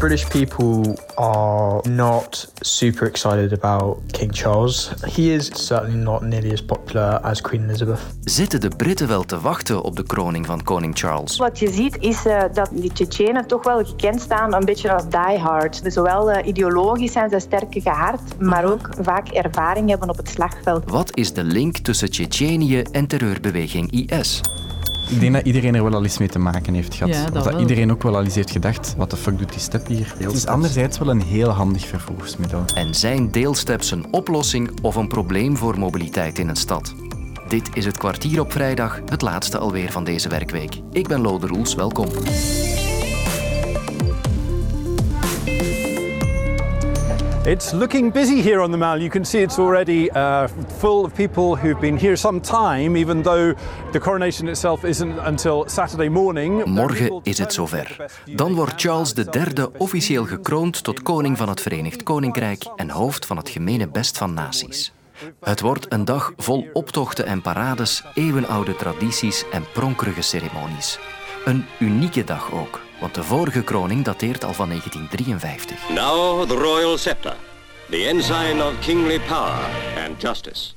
British people are not super excited about King Charles. He is certainly not nearly as popular as Queen Elizabeth. Zitten de Britten wel te wachten op de kroning van koning Charles? Wat je ziet is uh, dat die Tsjetsjenen toch wel gekend staan een beetje als diehard. Dus zowel uh, ideologisch zijn ze sterk gehard, maar ook vaak ervaring hebben op het slagveld. Wat is de link tussen Tsjetsjenië en terreurbeweging IS? Ik denk dat iedereen er wel al eens mee te maken heeft gehad. Ja, dat of dat wel. iedereen ook wel al eens heeft gedacht, wat de fuck doet die step hier? Het is anderzijds wel een heel handig vervoersmiddel. En zijn deelsteps een oplossing of een probleem voor mobiliteit in een stad? Dit is het kwartier op vrijdag, het laatste alweer van deze werkweek. Ik ben Lode Roels, welkom. It's looking busy here on the Mall. You can see it's already uh, full of people who've been here some time, even though the coronation itself isn't until Saturday morning. Morgen is het zover. Dan wordt Charles III officieel gekroond tot koning van het Verenigd Koninkrijk en hoofd van het gemene best van naties. Het wordt een dag vol optochten en parades, eeuwenoude tradities en pronkerige ceremonies. Een unieke dag ook, want de vorige kroning dateert al van 1953. Now the royal scepter, the ensign of kingly power and justice.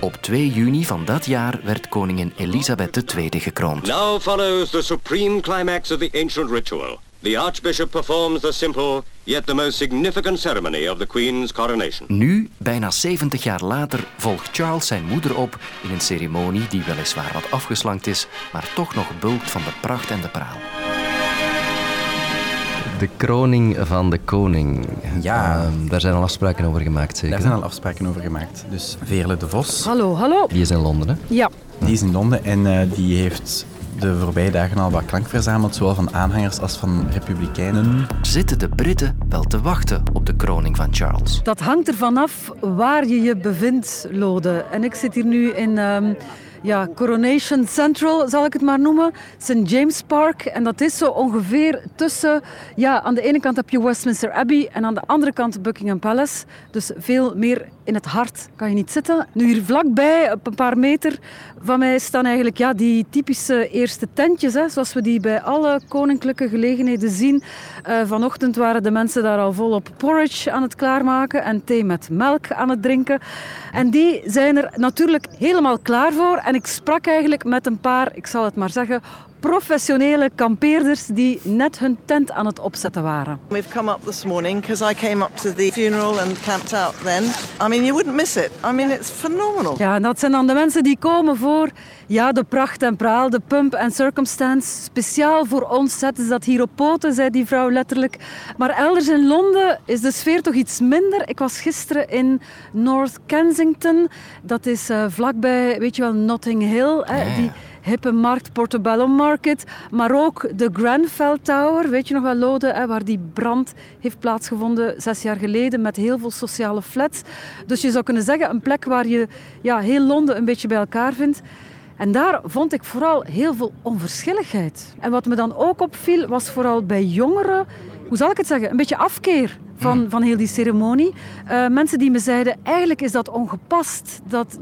Op 2 juni van dat jaar werd koningin Elisabeth II gekroond. Now follows the supreme climax of the ancient ritual. The archbishop performs the simple, yet the most significant ceremony of the queen's coronation. Nu, bijna 70 jaar later, volgt Charles zijn moeder op in een ceremonie die weliswaar wat afgeslankt is, maar toch nog bulkt van de pracht en de praal. De kroning van de koning. Ja. Ehm, daar zijn al afspraken over gemaakt, zeker? Daar zijn al afspraken over gemaakt. Dus Veerle de Vos, Hallo, hallo. Die is in Londen, hè? Ja, die is in Londen en eh, die heeft de voorbije dagen al wat klank verzameld, zowel van aanhangers als van republikeinen. Zitten de Britten wel te wachten op de kroning van Charles? dat hangt ervan af waar je je bevindt, Lode. En ik zit hier nu in ehm, ja, Coronation Central, zal ik het maar noemen. St. James Park. En dat is zo ongeveer tussen... Ja, aan de ene kant heb je Westminster Abbey en aan de andere kant Buckingham Palace. Dus veel meer in het hart kan je niet zitten. Nu hier vlakbij, op een paar meter van mij, staan eigenlijk ja, die typische eerste tentjes. Hè, zoals we die bij alle koninklijke gelegenheden zien. Eh, vanochtend waren de mensen daar al volop porridge aan het klaarmaken en thee met melk aan het drinken. En die zijn er natuurlijk helemaal klaar voor. En ik sprak eigenlijk met een paar, ik zal het maar zeggen, professionele kampeerders die net hun tent aan het opzetten waren. We've come up this morning because I came up to the funeral and camped out then. I mean, you wouldn't miss it. I mean, it's phenomenal. Ja, en dat zijn dan de mensen die komen voor ja, de pracht en praal, de pump en circumstance. Speciaal voor ons zetten ze dat hier op poten, zei die vrouw letterlijk. Maar elders in Londen is de sfeer toch iets minder. Ik was gisteren in North Kensington. Dat is eh, vlakbij, weet je wel, Notting Hill. Hè, die hippe markt, Portobello Market. Maar ook de Grenfell Tower, weet je nog wel, Lode, hè, waar die brand heeft plaatsgevonden zes jaar geleden met heel veel sociale flats. Dus je zou kunnen zeggen, een plek waar je ja, heel Londen een beetje bij elkaar vindt. En daar vond ik vooral heel veel onverschilligheid. En wat me dan ook opviel, was vooral bij jongeren, hoe zal ik het zeggen, een beetje afkeer van, van heel die ceremonie. Eh, mensen die me zeiden, eigenlijk is dat ongepast. Dat,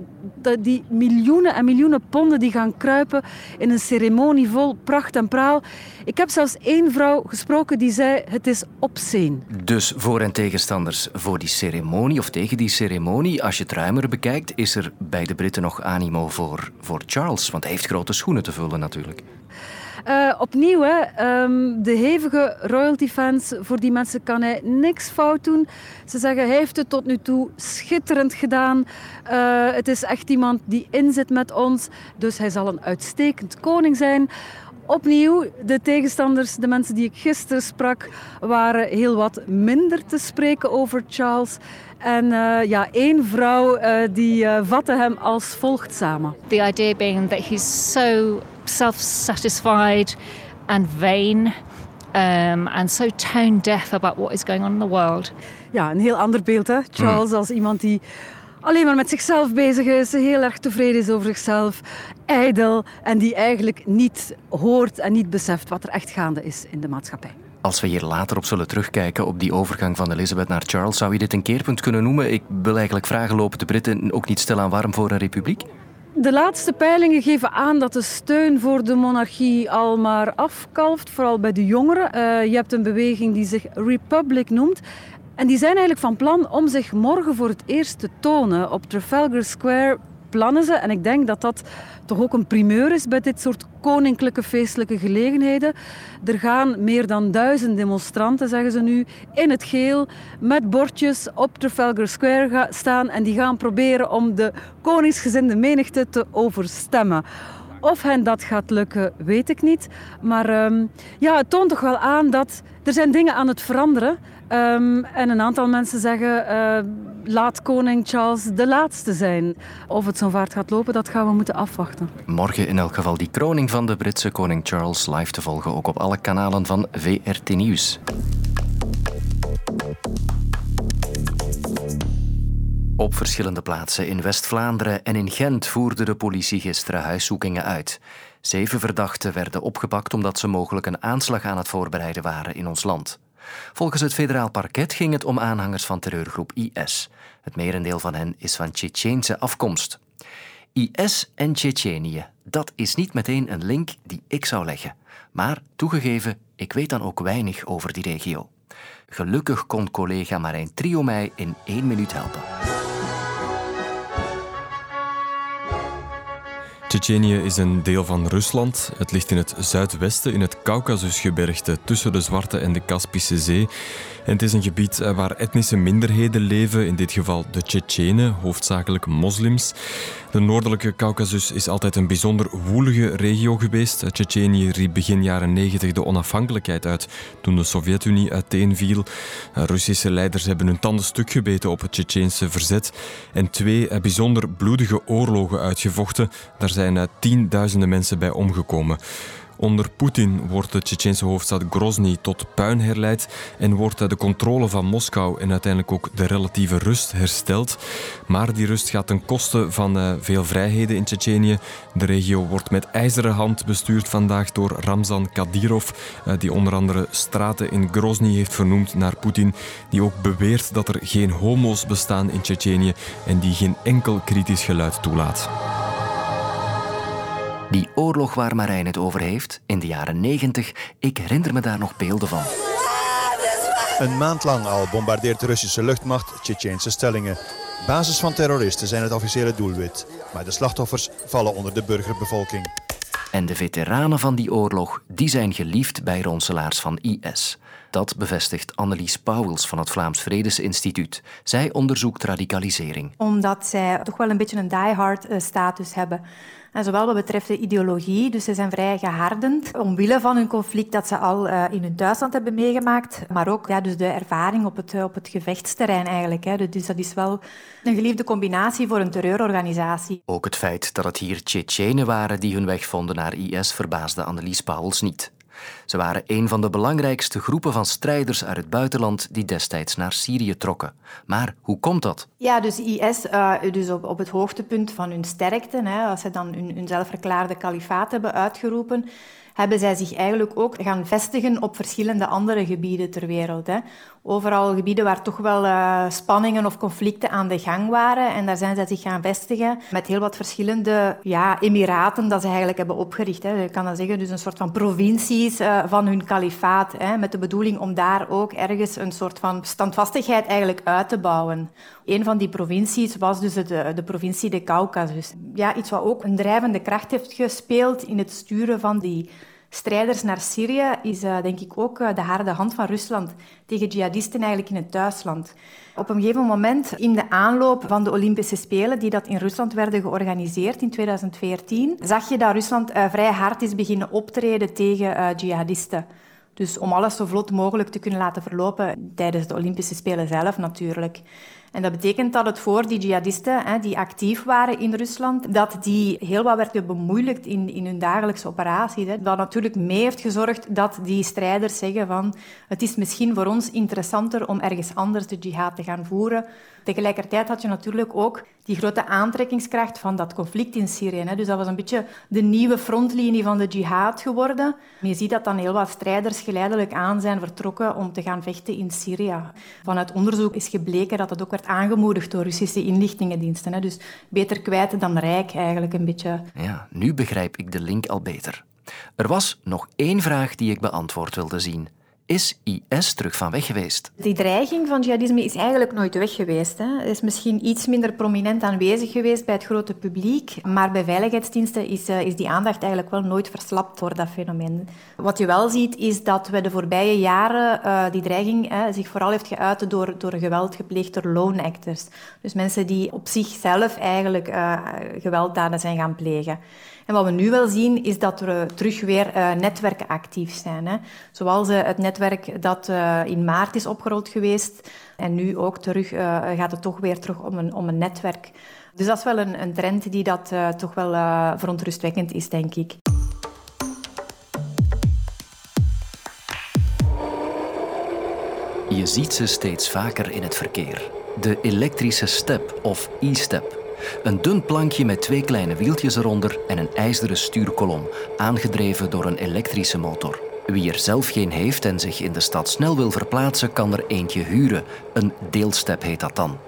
die miljoenen en miljoenen ponden die gaan kruipen in een ceremonie vol pracht en praal. Ik heb zelfs één vrouw gesproken die zei, het is obscene. Dus voor- en tegenstanders voor die ceremonie of tegen die ceremonie, als je het ruimer bekijkt, is er bij de Britten nog animo voor, voor Charles. Want hij heeft grote schoenen te vullen natuurlijk. Eh, opnieuw, ehm, de hevige royalty-fans, voor die mensen kan hij niks fout doen. Ze zeggen, hij heeft het tot nu toe schitterend gedaan. Eh, het is echt iemand die inzit met ons, dus hij zal een uitstekend koning zijn. Opnieuw, de tegenstanders, de mensen die ik gisteren sprak, waren heel wat minder te spreken over Charles. En eh, ja, één vrouw die eh, vatte hem als volgt samen. The idea being that he's so self satisfied and vain um, and so tone deaf about what is going on in the world. Ja, een heel ander beeld, hè? Charles als iemand die alleen maar met zichzelf bezig is, heel erg tevreden is over zichzelf, ijdel en die eigenlijk niet hoort en niet beseft wat er echt gaande is in de maatschappij. Als we hier later op zullen terugkijken op die overgang van Elizabeth naar Charles, zou je dit een keerpunt kunnen noemen? Ik wil eigenlijk vragen, lopen de Britten ook niet stilaan warm voor een republiek? De laatste peilingen geven aan dat de steun voor de monarchie al maar afkalft, vooral bij de jongeren. Uh, je hebt een beweging die zich Republic noemt. En die zijn eigenlijk van plan om zich morgen voor het eerst te tonen. Op Trafalgar Square plannen ze, en ik denk dat dat toch ook een primeur is bij dit soort koninklijke feestelijke gelegenheden. Er gaan meer dan duizend demonstranten, zeggen ze nu, in het geel met bordjes op Trafalgar Square staan en die gaan proberen om de koningsgezinde menigte te overstemmen. Of hen dat gaat lukken, weet ik niet. Maar um, ja, het toont toch wel aan dat er zijn dingen aan het veranderen. Um, en een aantal mensen zeggen, uh, laat koning Charles de laatste zijn. Of het zo'n vaart gaat lopen, dat gaan we moeten afwachten. Morgen in elk geval die kroning van de Britse koning Charles live te volgen, ook op alle kanalen van VRT Nieuws. Op verschillende plaatsen in West-Vlaanderen en in Gent voerde de politie gisteren huiszoekingen uit. Zeven verdachten werden opgepakt omdat ze mogelijk een aanslag aan het voorbereiden waren in ons land. Volgens het federaal parket ging het om aanhangers van terreurgroep IS. Het merendeel van hen is van Tsjetsjeense afkomst. IS en Tsjetsjenië, dat is niet meteen een link die ik zou leggen. Maar toegegeven, ik weet dan ook weinig over die regio. Gelukkig kon collega Marijn Trio mij in één minuut helpen. Tsjetsjenië is een deel van Rusland. Het ligt in het zuidwesten, in het Caucasusgebergte, tussen de Zwarte en de Kaspische Zee. En het is een gebied eh, waar etnische minderheden leven, in dit geval de Tsjetsjenen, hoofdzakelijk moslims. De noordelijke Caucasus is altijd een bijzonder woelige regio geweest. Tsjetsjenië riep begin jaren 90 de onafhankelijkheid uit toen de Sovjet-Unie uiteenviel. Russische leiders hebben hun tanden stuk gebeten op het Tsjetsjeense verzet en twee eh, bijzonder bloedige oorlogen uitgevochten. Daar zijn eh, tienduizenden mensen bij omgekomen. Onder Poetin wordt de Tsjetsjense hoofdstad Grozny tot puin herleid en wordt de controle van Moskou en uiteindelijk ook de relatieve rust hersteld. Maar die rust gaat ten koste van uh, veel vrijheden in Tsjetsjenië. De regio wordt met ijzeren hand bestuurd vandaag door Ramzan Kadyrov, uh, die onder andere straten in Grozny heeft vernoemd naar Poetin, die ook beweert dat er geen homo's bestaan in Tsjetsjenië en die geen enkel kritisch geluid toelaat. Die oorlog waar Marijn het over heeft, in de jaren 90, ik herinner me daar nog beelden van. Een maand lang al bombardeert de Russische luchtmacht Tsjetsjeense stellingen. Basis van terroristen zijn het officiële doelwit. Maar de slachtoffers vallen onder de burgerbevolking. En de veteranen van die oorlog die zijn geliefd bij ronselaars van IS. Dat bevestigt Annelies Pauwels van het Vlaams Vredesinstituut. Zij onderzoekt radicalisering. Omdat zij toch wel een beetje een die-hard eh, status hebben. Zowel wat betreft de ideologie, dus ze zijn vrij gehardend omwille van hun conflict dat ze al uh, in hun thuisland hebben meegemaakt, maar ook ja, dus de ervaring op het, op het gevechtsterrein eigenlijk. Hè. Dus dat is wel een geliefde combinatie voor een terreurorganisatie. Ook het feit dat het hier Tsjetsjenen waren die hun weg vonden naar IS verbaasde Annelies Pauwels niet. Ze waren een van de belangrijkste groepen van strijders uit het buitenland die destijds naar Syrië trokken. Maar hoe komt dat? Ja, dus IS, uh, dus op, op het hoogtepunt van hun sterkte, hè, als ze dan hun, hun zelfverklaarde kalifaat hebben uitgeroepen, hebben zij zich eigenlijk ook gaan vestigen op verschillende andere gebieden ter wereld. Hè. Overal gebieden waar toch wel uh, spanningen of conflicten aan de gang waren. En daar zijn zij zich gaan vestigen met heel wat verschillende ja, emiraten dat ze eigenlijk hebben opgericht. Hè. Je kan dat zeggen, dus een soort van provincies uh, van hun kalifaat. Hè, met de bedoeling om daar ook ergens een soort van standvastigheid eigenlijk uit te bouwen. Een van die provincies was dus de, de provincie de Caucasus. Ja, iets wat ook een drijvende kracht heeft gespeeld in het sturen van die strijders naar Syrië is uh, denk ik ook uh, de harde hand van Rusland tegen jihadisten eigenlijk in het thuisland. Op een gegeven moment in de aanloop van de Olympische Spelen, die dat in Rusland werden georganiseerd in 2014, zag je dat Rusland uh, vrij hard is beginnen optreden tegen jihadisten. Dus om alles zo vlot mogelijk te kunnen laten verlopen tijdens de Olympische Spelen zelf natuurlijk. En dat betekent dat het voor die jihadisten hè, die actief waren in Rusland, dat die heel wat werd bemoeilijkt in, in hun dagelijkse operaties. Hè. Dat natuurlijk mee heeft gezorgd dat die strijders zeggen van het is misschien voor ons interessanter om ergens anders de jihad te gaan voeren. Tegelijkertijd had je natuurlijk ook die grote aantrekkingskracht van dat conflict in Syrië. Hè. Dus dat was een beetje de nieuwe frontlinie van de jihad geworden. je ziet dat dan heel wat strijders geleidelijk aan zijn vertrokken om te gaan vechten in Syrië. Vanuit onderzoek is gebleken dat het ook werd aangemoedigd door Russische inlichtingendiensten. Dus beter kwijt dan rijk eigenlijk een beetje. Ja, nu begrijp ik de link al beter. Er was nog één vraag die ik beantwoord wilde zien. Is IS terug van weg geweest? Die dreiging van jihadisme is eigenlijk nooit weg geweest. Hè. Het is misschien iets minder prominent aanwezig geweest bij het grote publiek, maar bij veiligheidsdiensten is, uh, is die aandacht eigenlijk wel nooit verslapt door dat fenomeen. Wat je wel ziet, is dat we de voorbije jaren uh, die dreiging uh, zich vooral heeft geuit door, door geweld gepleegd door lone actors. Dus mensen die op zichzelf eigenlijk gewelddaden zijn gaan plegen. En wat we nu wel zien, is dat er terug weer uh, netwerken actief zijn. Hè. Zoals uh, het netwerk dat uh, in maart is opgerold geweest. En nu ook terug gaat het toch weer terug om een, om een netwerk. Dus dat is wel een, een trend die dat toch wel verontrustwekkend is, denk ik. Je ziet ze steeds vaker in het verkeer. De elektrische step of e-step. Een dun plankje met twee kleine wieltjes eronder en een ijzeren stuurkolom, aangedreven door een elektrische motor. Wie er zelf geen heeft en zich in de stad snel wil verplaatsen, kan er eentje huren. Een deelstep heet dat dan.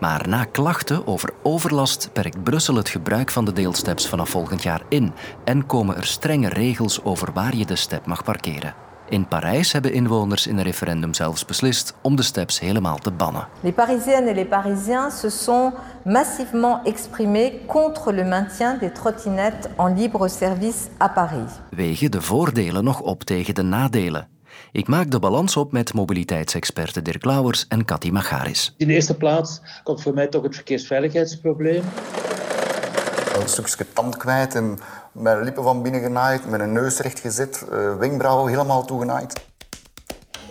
Maar na klachten over overlast perkt Brussel het gebruik van de deelsteps vanaf volgend jaar in en komen er strenge regels over waar je de step mag parkeren. In Parijs hebben inwoners in een referendum zelfs beslist om de steps helemaal te bannen. Les Parisiennes et les Parisiens se sont massivement exprimés contre le maintien des trottinettes en libre service à Paris. Wegen de voordelen nog op tegen de nadelen. Ik maak de balans op met mobiliteitsexperten Dirk Lauwers en Cathy Magaris. In de eerste plaats komt voor mij toch het verkeersveiligheidsprobleem. Een stukje tand kwijt en mijn lippen van binnen genaaid, met een neus recht gezet, uh, wenkbrauwen helemaal toegenaaid.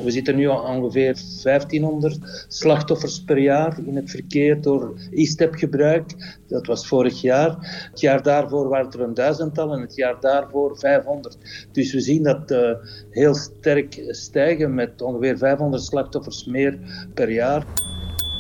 We zitten nu aan ongeveer 1500 slachtoffers per jaar in het verkeer door e-step gebruik. Dat was vorig jaar. Het jaar daarvoor waren er een duizendtal en het jaar daarvoor 500. Dus we zien dat uh, heel sterk stijgen met ongeveer 500 slachtoffers meer per jaar.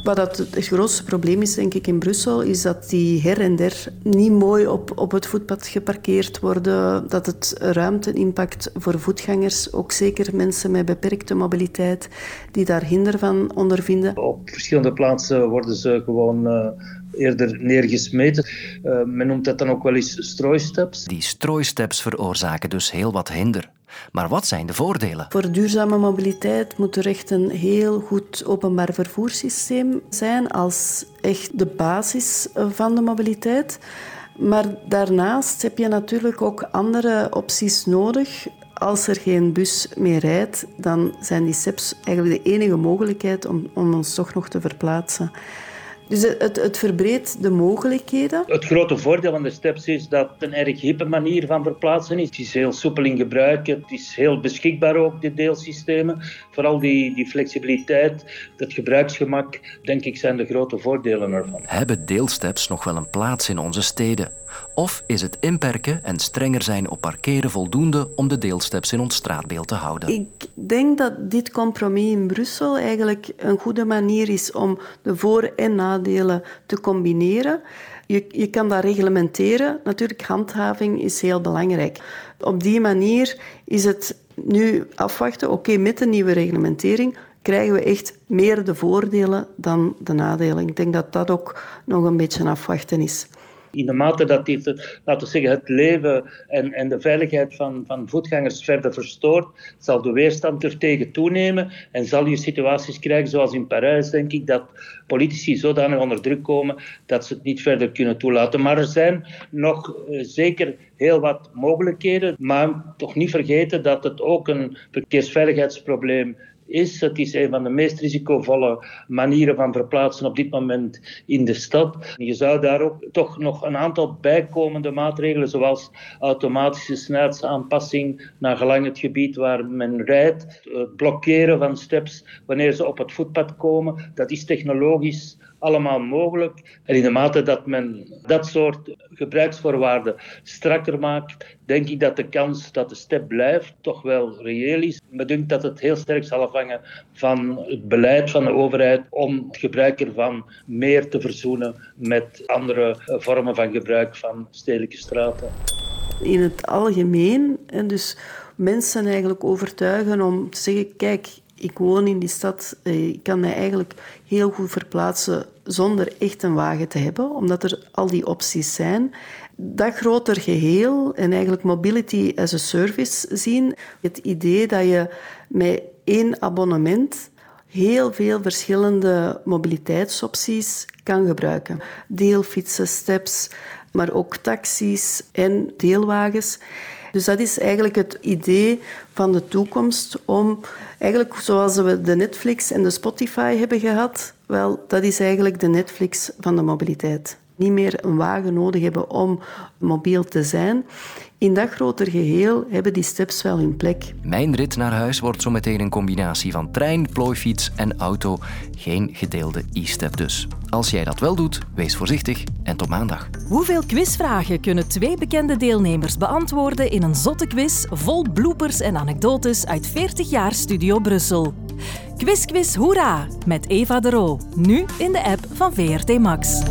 Wat dat het grootste probleem is, denk ik, in Brussel, is dat die her en der niet mooi op, op het voetpad geparkeerd worden. Dat het ruimte impact voor voetgangers, ook zeker mensen met beperkte mobiliteit, die daar hinder van ondervinden. Op verschillende plaatsen worden ze gewoon uh, eerder neergesmeten. Uh, men noemt dat dan ook wel eens strooisteps. Die strooisteps veroorzaken dus heel wat hinder. Maar wat zijn de voordelen? Voor duurzame mobiliteit moet er echt een heel goed openbaar vervoerssysteem zijn als echt de basis van de mobiliteit. Maar daarnaast heb je natuurlijk ook andere opties nodig. Als er geen bus meer rijdt, dan zijn die SEPs eigenlijk de enige mogelijkheid om, om ons toch nog te verplaatsen. Dus het, het verbreedt de mogelijkheden. Het grote voordeel van de steps is dat het een erg hippe manier van verplaatsen is. Het is heel soepel in gebruik, het is heel beschikbaar ook, de deelsystemen. Vooral die, die flexibiliteit, het gebruiksgemak, denk ik, zijn de grote voordelen ervan. Hebben deelsteps nog wel een plaats in onze steden? Of is het inperken en strenger zijn op parkeren voldoende om de deelsteps in ons straatbeeld te houden? Ik denk dat dit compromis in Brussel eigenlijk een goede manier is om de voor- en nadelen te combineren. Je, je kan dat reglementeren. Natuurlijk, handhaving is heel belangrijk. Op die manier is het nu afwachten. Oké, met de nieuwe reglementering krijgen we echt meer de voordelen dan de nadelen. Ik denk dat dat ook nog een beetje afwachten is in de mate dat dit, laten we zeggen, het leven en, en de veiligheid van, van voetgangers verder verstoort, zal de weerstand er tegen toenemen en zal je situaties krijgen zoals in Parijs, denk ik, dat politici zodanig onder druk komen dat ze het niet verder kunnen toelaten. Maar er zijn nog uh, zeker heel wat mogelijkheden, maar toch niet vergeten dat het ook een verkeersveiligheidsprobleem is. Het is een van de meest risicovolle manieren van verplaatsen op dit moment in de stad. Je zou daar ook toch nog een aantal bijkomende maatregelen, zoals automatische snelheidsaanpassing naar gelang het gebied waar men rijdt, het blokkeren van steps wanneer ze op het voetpad komen, dat is technologisch allemaal mogelijk. En in de mate dat men dat soort gebruiksvoorwaarden strakker maakt, denk ik dat de kans dat de step blijft toch wel reëel is. Me dunkt dat het heel sterk zal afhangen van het beleid van de overheid om het gebruik ervan meer te verzoenen met andere vormen van gebruik van stedelijke straten. In het algemeen, en dus mensen eigenlijk overtuigen om te zeggen, kijk, Ik woon in die stad. Eh, ik kan mij eigenlijk heel goed verplaatsen zonder echt een wagen te hebben, omdat er al die opties zijn. Dat groter geheel en eigenlijk mobility as a service zien. Het idee dat je met één abonnement heel veel verschillende mobiliteitsopties kan gebruiken. Deelfietsen, steps, maar ook taxis en deelwagens. Dus dat is eigenlijk het idee van de toekomst om, eigenlijk zoals we de Netflix en de Spotify hebben gehad, wel, dat is eigenlijk de Netflix van de mobiliteit. Niet meer een wagen nodig hebben om mobiel te zijn. In dat groter geheel hebben die steps wel hun plek. Mijn rit naar huis wordt zo meteen een combinatie van trein, plooifiets en auto. Geen gedeelde e-step dus. Als jij dat wel doet, wees voorzichtig en tot maandag. Hoeveel quizvragen kunnen twee bekende deelnemers beantwoorden in een zotte quiz vol bloopers en anekdotes uit 40 jaar Studio Brussel? Quiz Quiz Hoera met Eva de Roo. Nu in de app van VRT Max.